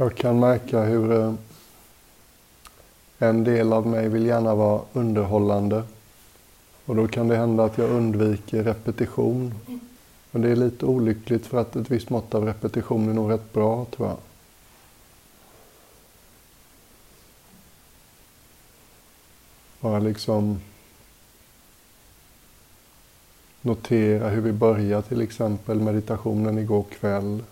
Jag kan märka hur eh, en del av mig vill gärna vara underhållande. Och då kan det hända att jag undviker repetition. Men det är lite olyckligt för att ett visst mått av repetition är nog rätt bra, tror jag. Bara liksom notera hur vi börjar till exempel meditationen igår kväll.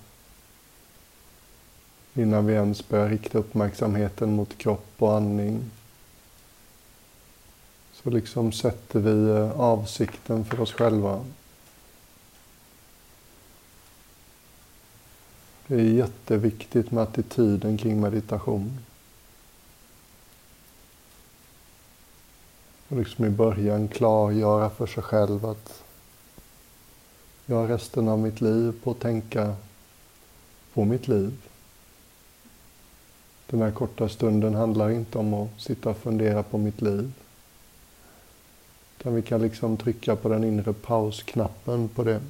Innan vi ens börjar rikta uppmärksamheten mot kropp och andning. Så liksom sätter vi eh, avsikten för oss själva. Det är jätteviktigt med attityden kring meditation. Och liksom i början klargöra för sig själv att jag har resten av mitt liv på att tänka på mitt liv. Den här korta stunden handlar inte om att sitta och fundera på mitt liv. Utan vi kan liksom trycka på den inre pausknappen på det.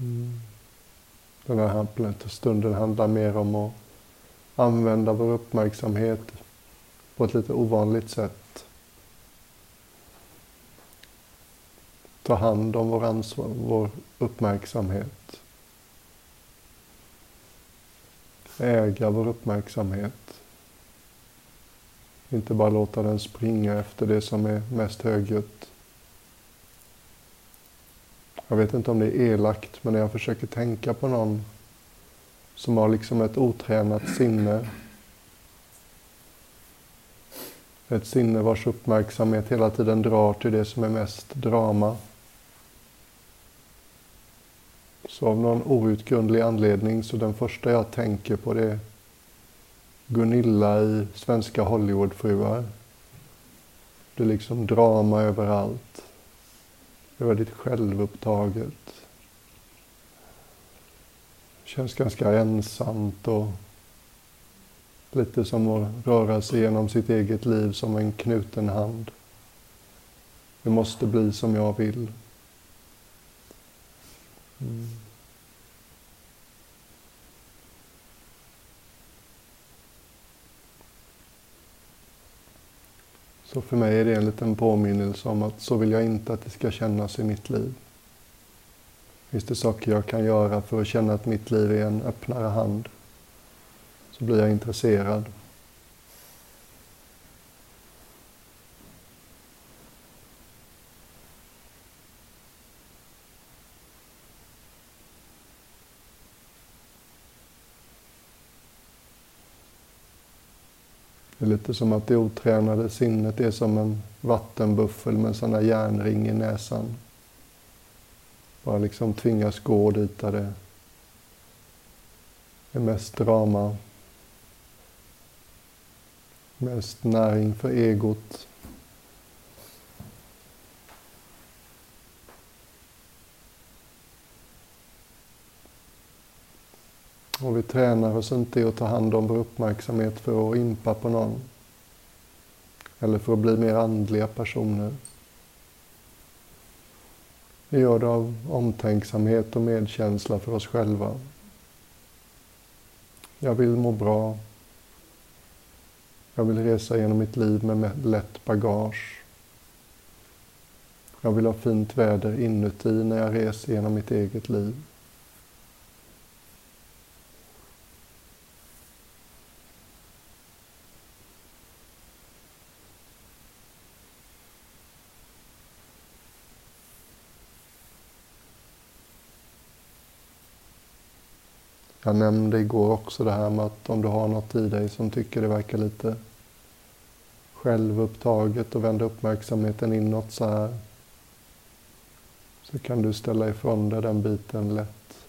Mm. Den här stunden handlar mer om att använda vår uppmärksamhet på ett lite ovanligt sätt. Ta hand om vår, ansvar, vår uppmärksamhet. Äga vår uppmärksamhet. Inte bara låta den springa efter det som är mest högljutt. Jag vet inte om det är elakt, men när jag försöker tänka på någon som har liksom ett otränat sinne. Ett sinne vars uppmärksamhet hela tiden drar till det som är mest drama. Så av någon outgrundlig anledning så den första jag tänker på det är Gunilla i Svenska Hollywoodfruar. Det är liksom drama överallt. Det är väldigt självupptaget. Känns ganska ensamt och lite som att röra sig genom sitt eget liv som en knuten hand. Det måste bli som jag vill. Mm. Så för mig är det en liten påminnelse om att så vill jag inte att det ska kännas i mitt liv. Finns det saker jag kan göra för att känna att mitt liv är en öppnare hand så blir jag intresserad. Det är lite som att det otränade sinnet är som en vattenbuffel med en sån där järnring i näsan. Bara liksom tvingas gå dit där det är mest drama. Mest näring för egot. Vi tränar oss inte i att ta hand om vår uppmärksamhet för att impa på någon. Eller för att bli mer andliga personer. Vi gör det av omtänksamhet och medkänsla för oss själva. Jag vill må bra. Jag vill resa genom mitt liv med lätt bagage. Jag vill ha fint väder inuti när jag reser genom mitt eget liv. Jag nämnde igår också det här med att om du har något i dig som tycker det verkar lite självupptaget och vända uppmärksamheten inåt så här så kan du ställa ifrån dig den biten lätt.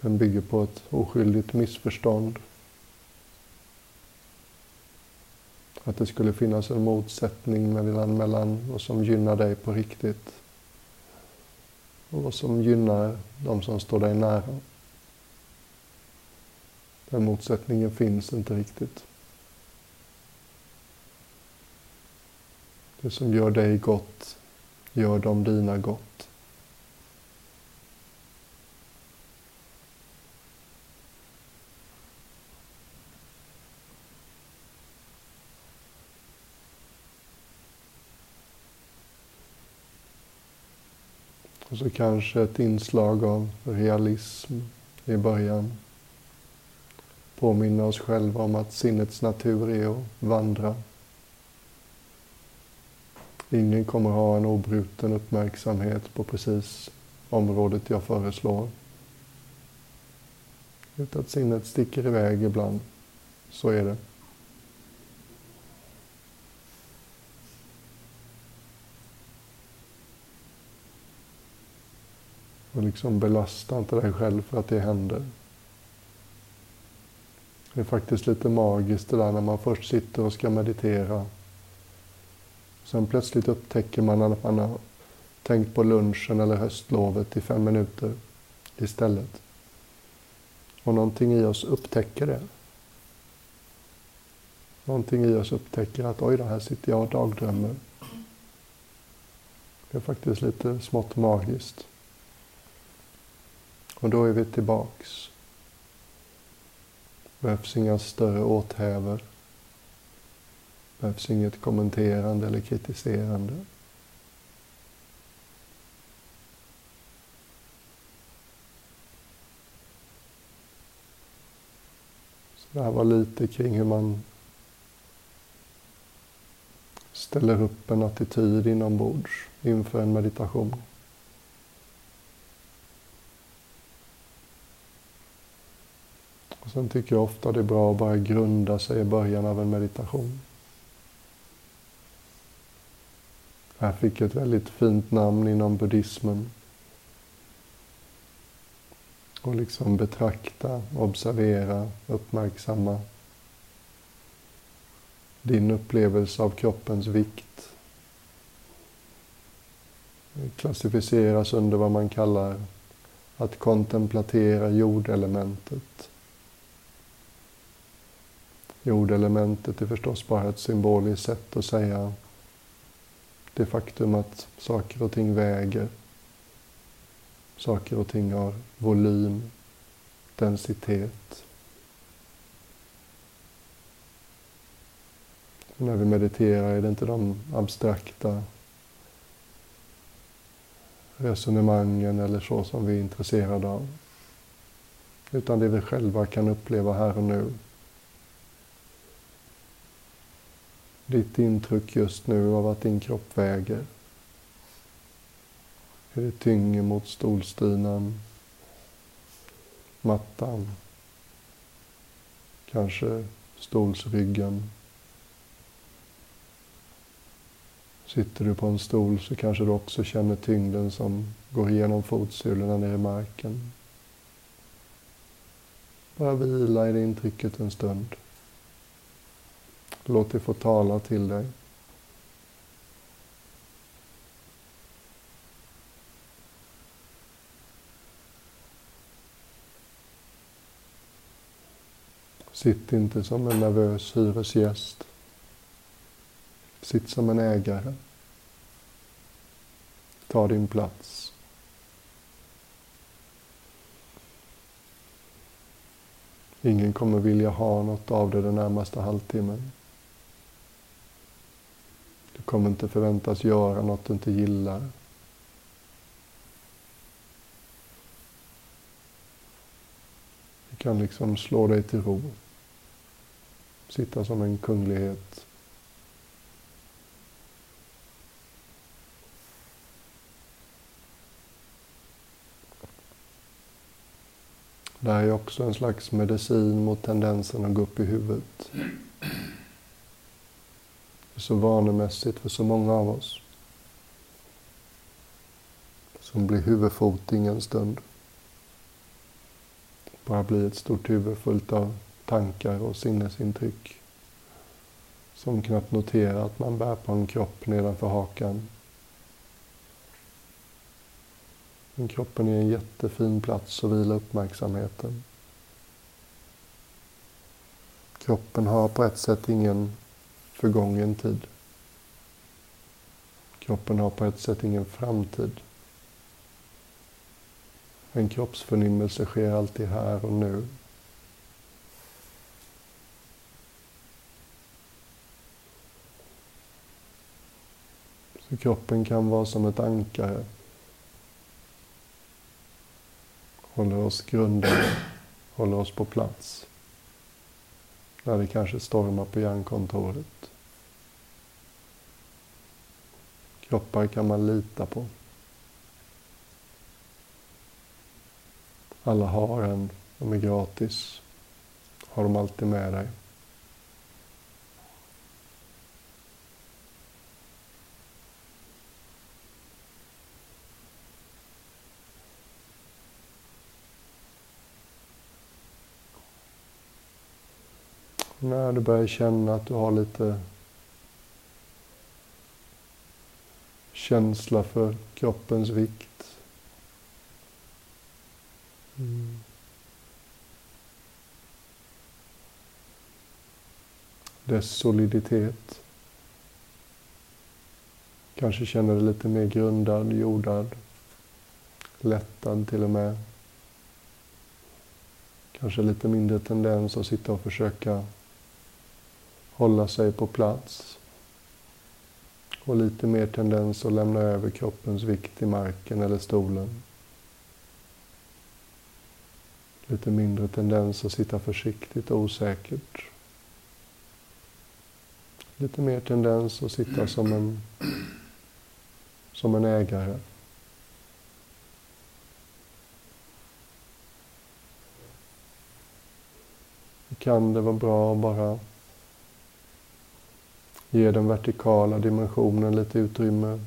Den bygger på ett oskyldigt missförstånd. Att det skulle finnas en motsättning mellan, mellan vad som gynnar dig på riktigt och vad som gynnar de som står dig nära. Den motsättningen finns inte riktigt. Det som gör dig gott, gör de dina gott. Och kanske ett inslag av realism i början. Påminna oss själva om att sinnets natur är att vandra. Ingen kommer ha en obruten uppmärksamhet på precis området jag föreslår. Utan att sinnet sticker iväg ibland. Så är det. Och liksom belasta inte dig själv för att det händer. Det är faktiskt lite magiskt det där när man först sitter och ska meditera. Sen plötsligt upptäcker man att man har tänkt på lunchen eller höstlovet i fem minuter istället. Och någonting i oss upptäcker det. Någonting i oss upptäcker att oj, här sitter jag och dagdrömmer. Det är faktiskt lite smått magiskt. Och då är vi tillbaks. Behövs inga större åthävor. Behövs inget kommenterande eller kritiserande. Så det här var lite kring hur man ställer upp en attityd inombords inför en meditation. Och sen tycker jag ofta det är bra att bara grunda sig i början av en meditation. Det här fick ett väldigt fint namn inom buddhismen. Och liksom betrakta, observera, uppmärksamma din upplevelse av kroppens vikt. Det klassificeras under vad man kallar att kontemplatera jordelementet. Jordelementet är förstås bara ett symboliskt sätt att säga det faktum att saker och ting väger. Saker och ting har volym, densitet. När vi mediterar är det inte de abstrakta resonemangen eller så som vi är intresserade av. Utan det vi själva kan uppleva här och nu. Ditt intryck just nu av att din kropp väger? Är det tyngre mot stolstynan, mattan, kanske stolsryggen? Sitter du på en stol så kanske du också känner tyngden som går igenom fotsulorna ner i marken. Bara vila i det intrycket en stund. Låt det få tala till dig. Sitt inte som en nervös hyresgäst. Sitt som en ägare. Ta din plats. Ingen kommer vilja ha något av det den närmaste halvtimmen. Du kommer inte förväntas göra något du inte gillar. Du kan liksom slå dig till ro. Sitta som en kunglighet. Det här är också en slags medicin mot tendensen att gå upp i huvudet så vanemässigt för så många av oss. Som blir huvudfoting en stund. Bara blir ett stort huvud fullt av tankar och sinnesintryck. Som knappt noterar att man bär på en kropp nedanför hakan. Men kroppen är en jättefin plats att vila uppmärksamheten. Kroppen har på ett sätt ingen förgången tid. Kroppen har på ett sätt ingen framtid. En kroppsförnimmelse sker alltid här och nu. Så kroppen kan vara som ett ankare Håller oss grundade, håller oss på plats. När det kanske stormar på hjärnkontoret. Kroppar kan man lita på. Alla har en, de är gratis. Har de alltid med dig. När du börjar känna att du har lite känsla för kroppens vikt. Mm. Dess soliditet. Kanske känner dig lite mer grundad, jordad, lättad till och med. Kanske lite mindre tendens att sitta och försöka hålla sig på plats. Och lite mer tendens att lämna över kroppens vikt i marken eller stolen. Lite mindre tendens att sitta försiktigt och osäkert. Lite mer tendens att sitta som en, som en ägare. Kan det vara bra att bara Ge den vertikala dimensionen lite utrymme.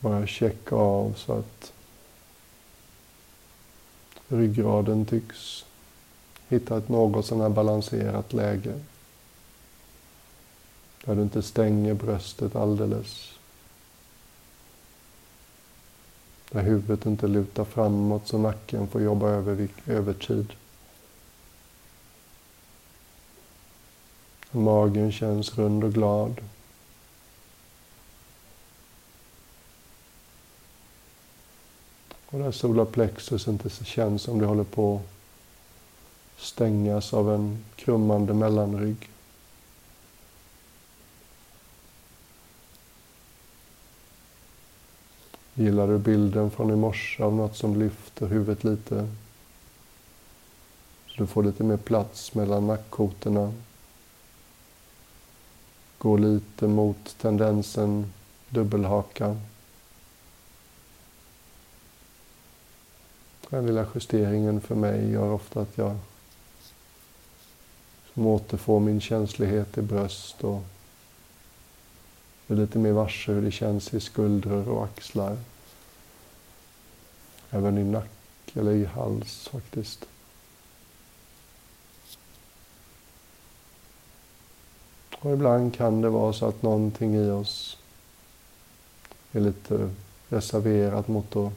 Bara checka av så att ryggraden tycks hitta ett något sånär balanserat läge. Där du inte stänger bröstet alldeles. Där huvudet inte lutar framåt så nacken får jobba över, övertid. Magen känns rund och glad. Och där solarplexus inte känns som det håller på att stängas av en krummande mellanrygg. Gillar du bilden från i morse av något som lyfter huvudet lite? Så du får lite mer plats mellan nackkotorna. Gå lite mot tendensen dubbelhaka. Den lilla justeringen för mig gör ofta att jag som återfår min känslighet i bröst och är lite mer varse hur det känns i skuldror och axlar. Även i nack eller i hals faktiskt. Och ibland kan det vara så att någonting i oss är lite reserverat mot att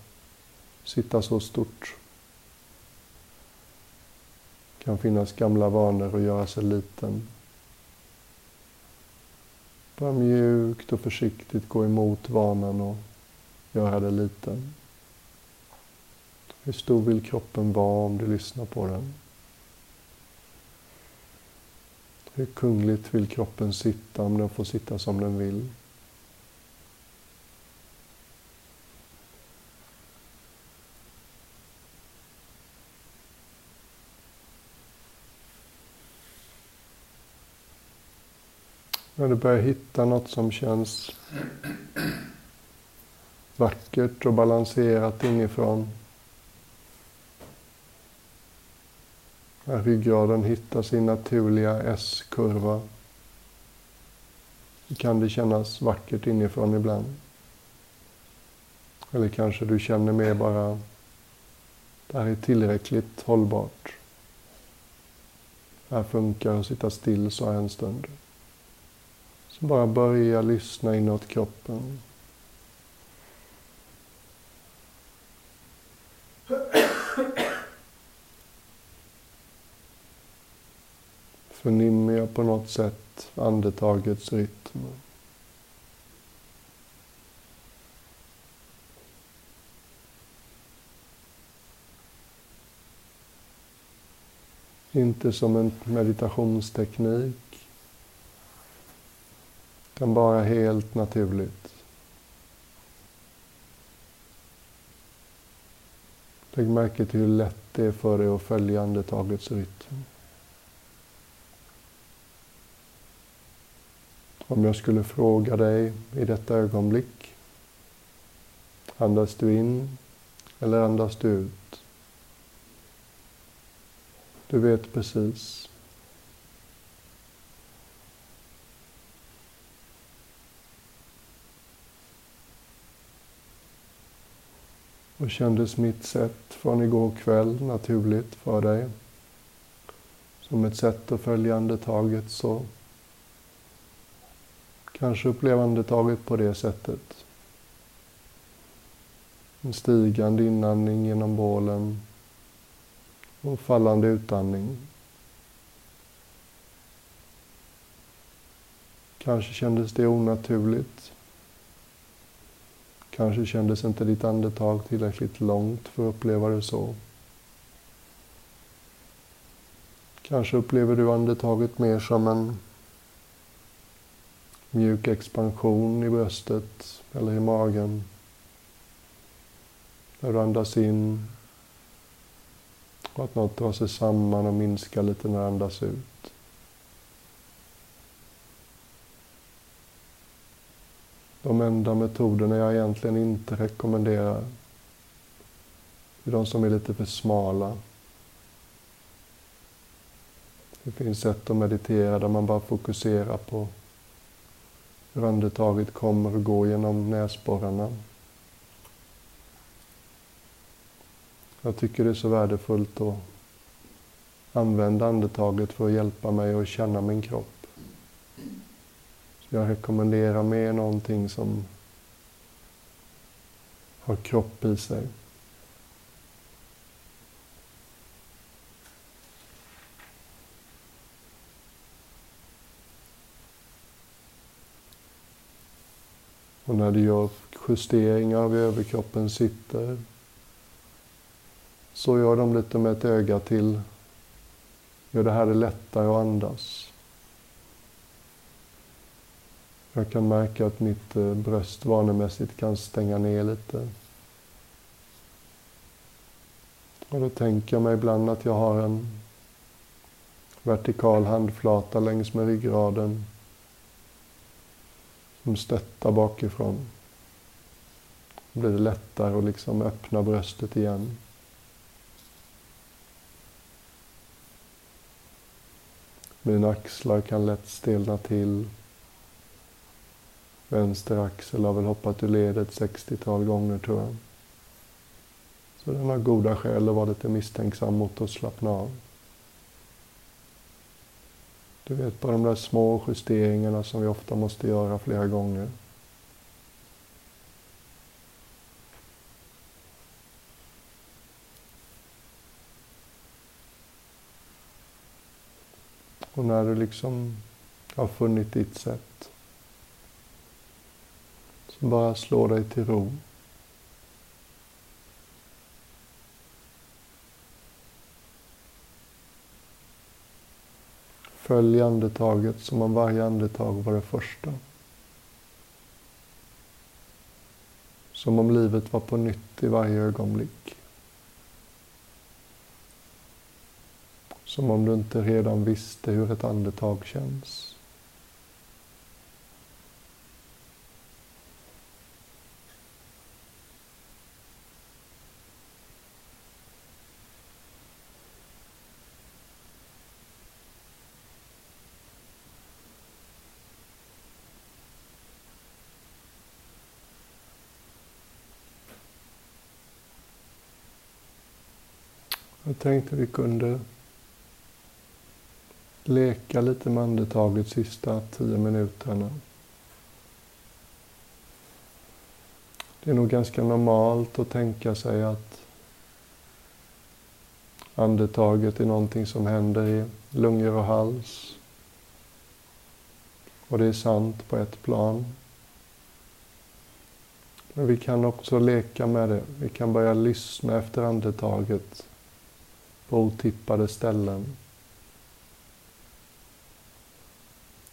sitta så stort. Det kan finnas gamla vanor att göra sig liten. Bara mjukt och försiktigt gå emot vanan och göra det liten. Hur stor vill kroppen vara om du lyssnar på den? Hur kungligt vill kroppen sitta om den får sitta som den vill? När du börjar hitta något som känns vackert och balanserat inifrån. När ryggraden hittar sin naturliga S-kurva kan det kännas vackert inifrån ibland. Eller kanske du känner mer bara, det här är tillräckligt hållbart. Det här funkar att sitta still så här en stund. Så bara börja lyssna inåt kroppen. Förnimmer jag på något sätt andetagets rytm. Inte som en meditationsteknik utan bara helt naturligt. Lägg märke till hur lätt det är för dig att följa andetagets rytm. Om jag skulle fråga dig i detta ögonblick, andas du in eller andas du ut? Du vet precis. Och kändes mitt sätt från igår kväll naturligt för dig? Som ett sätt att följa andetaget så kanske uppleva andetaget på det sättet. En stigande inandning genom bålen och fallande utandning. Kanske kändes det onaturligt. Kanske kändes inte ditt andetag tillräckligt långt för att uppleva det så. Kanske upplever du andetaget mer som en mjuk expansion i bröstet eller i magen. När du andas in och att något drar sig samman och minskar lite när du andas ut. De enda metoderna jag egentligen inte rekommenderar är de som är lite för smala. Det finns sätt att meditera där man bara fokuserar på hur andetaget kommer och går genom näsborrarna. Jag tycker det är så värdefullt att använda andetaget för att hjälpa mig att känna min kropp. Jag rekommenderar mer någonting som har kropp i sig. Och när du gör justeringar av överkroppen sitter så gör de lite med ett öga till. Gör det här det lättare att andas. Jag kan märka att mitt eh, bröst vanemässigt kan stänga ner lite. Och då tänker jag mig ibland att jag har en vertikal handflata längs med ryggraden som stöttar bakifrån. Då blir det lättare att liksom öppna bröstet igen. Mina axlar kan lätt stelna till. Vänster axel har väl hoppat ur ledet 60-tal gånger tror jag. Så den har goda skäl att vara lite misstänksam mot att slappna av. Du vet, bara de där små justeringarna som vi ofta måste göra flera gånger. Och när du liksom har funnit ditt sätt som bara slå dig till ro. Följ andetaget som om varje andetag var det första. Som om livet var på nytt i varje ögonblick. Som om du inte redan visste hur ett andetag känns. Jag tänkte vi kunde leka lite med andetaget sista tio minuterna. Det är nog ganska normalt att tänka sig att andetaget är någonting som händer i lungor och hals. Och det är sant på ett plan. Men vi kan också leka med det. Vi kan börja lyssna efter andetaget på otippade ställen.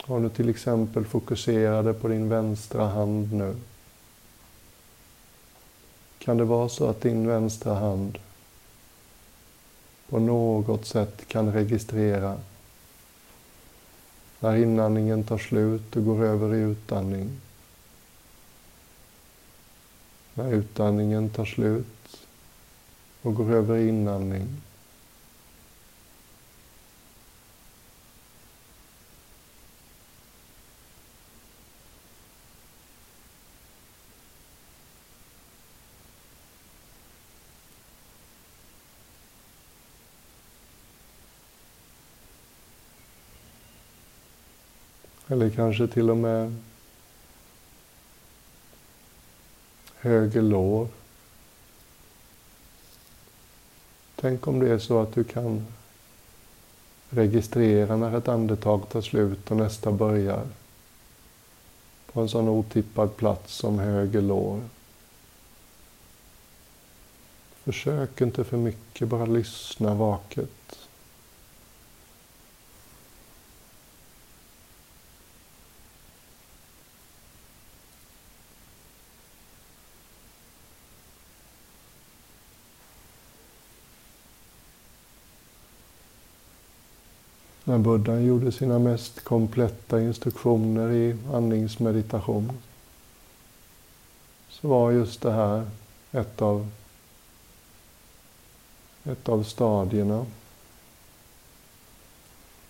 Om du till exempel fokuserade på din vänstra hand nu. Kan det vara så att din vänstra hand på något sätt kan registrera när inandningen tar slut och går över i utandning. När utandningen tar slut och går över i inandning. Eller kanske till och med höger lår. Tänk om det är så att du kan registrera när ett andetag tar slut och nästa börjar. På en sån otippad plats som höger lår. Försök inte för mycket, bara lyssna vaket. När buddhan gjorde sina mest kompletta instruktioner i andningsmeditation så var just det här ett av, ett av stadierna.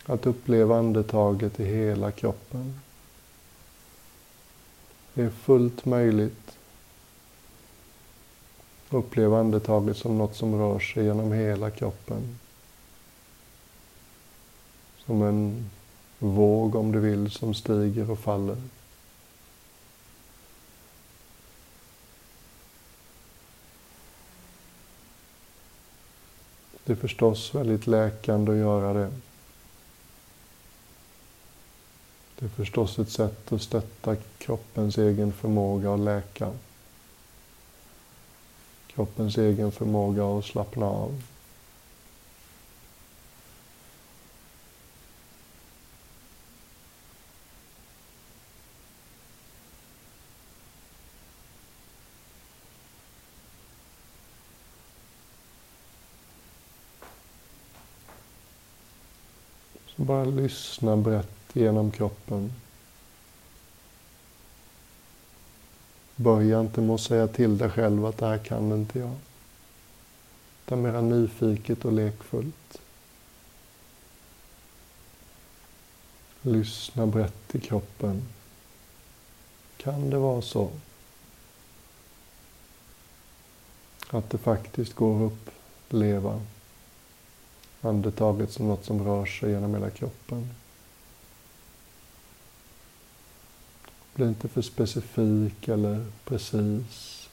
Att uppleva andetaget i hela kroppen. Det är fullt möjligt att uppleva andetaget som något som rör sig genom hela kroppen. Som en våg, om du vill, som stiger och faller. Det är förstås väldigt läkande att göra det. Det är förstås ett sätt att stötta kroppens egen förmåga att läka. Kroppens egen förmåga att slappna av. Så bara lyssna brett genom kroppen. Börja inte med att säga till dig själv att det här kan inte jag. Utan mera nyfiket och lekfullt. Lyssna brett i kroppen. Kan det vara så att det faktiskt går att uppleva andetaget som något som rör sig genom hela kroppen. Bli inte för specifik eller precis.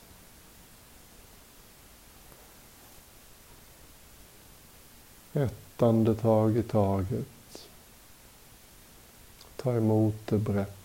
Ett andetag i taget. Ta emot det brett.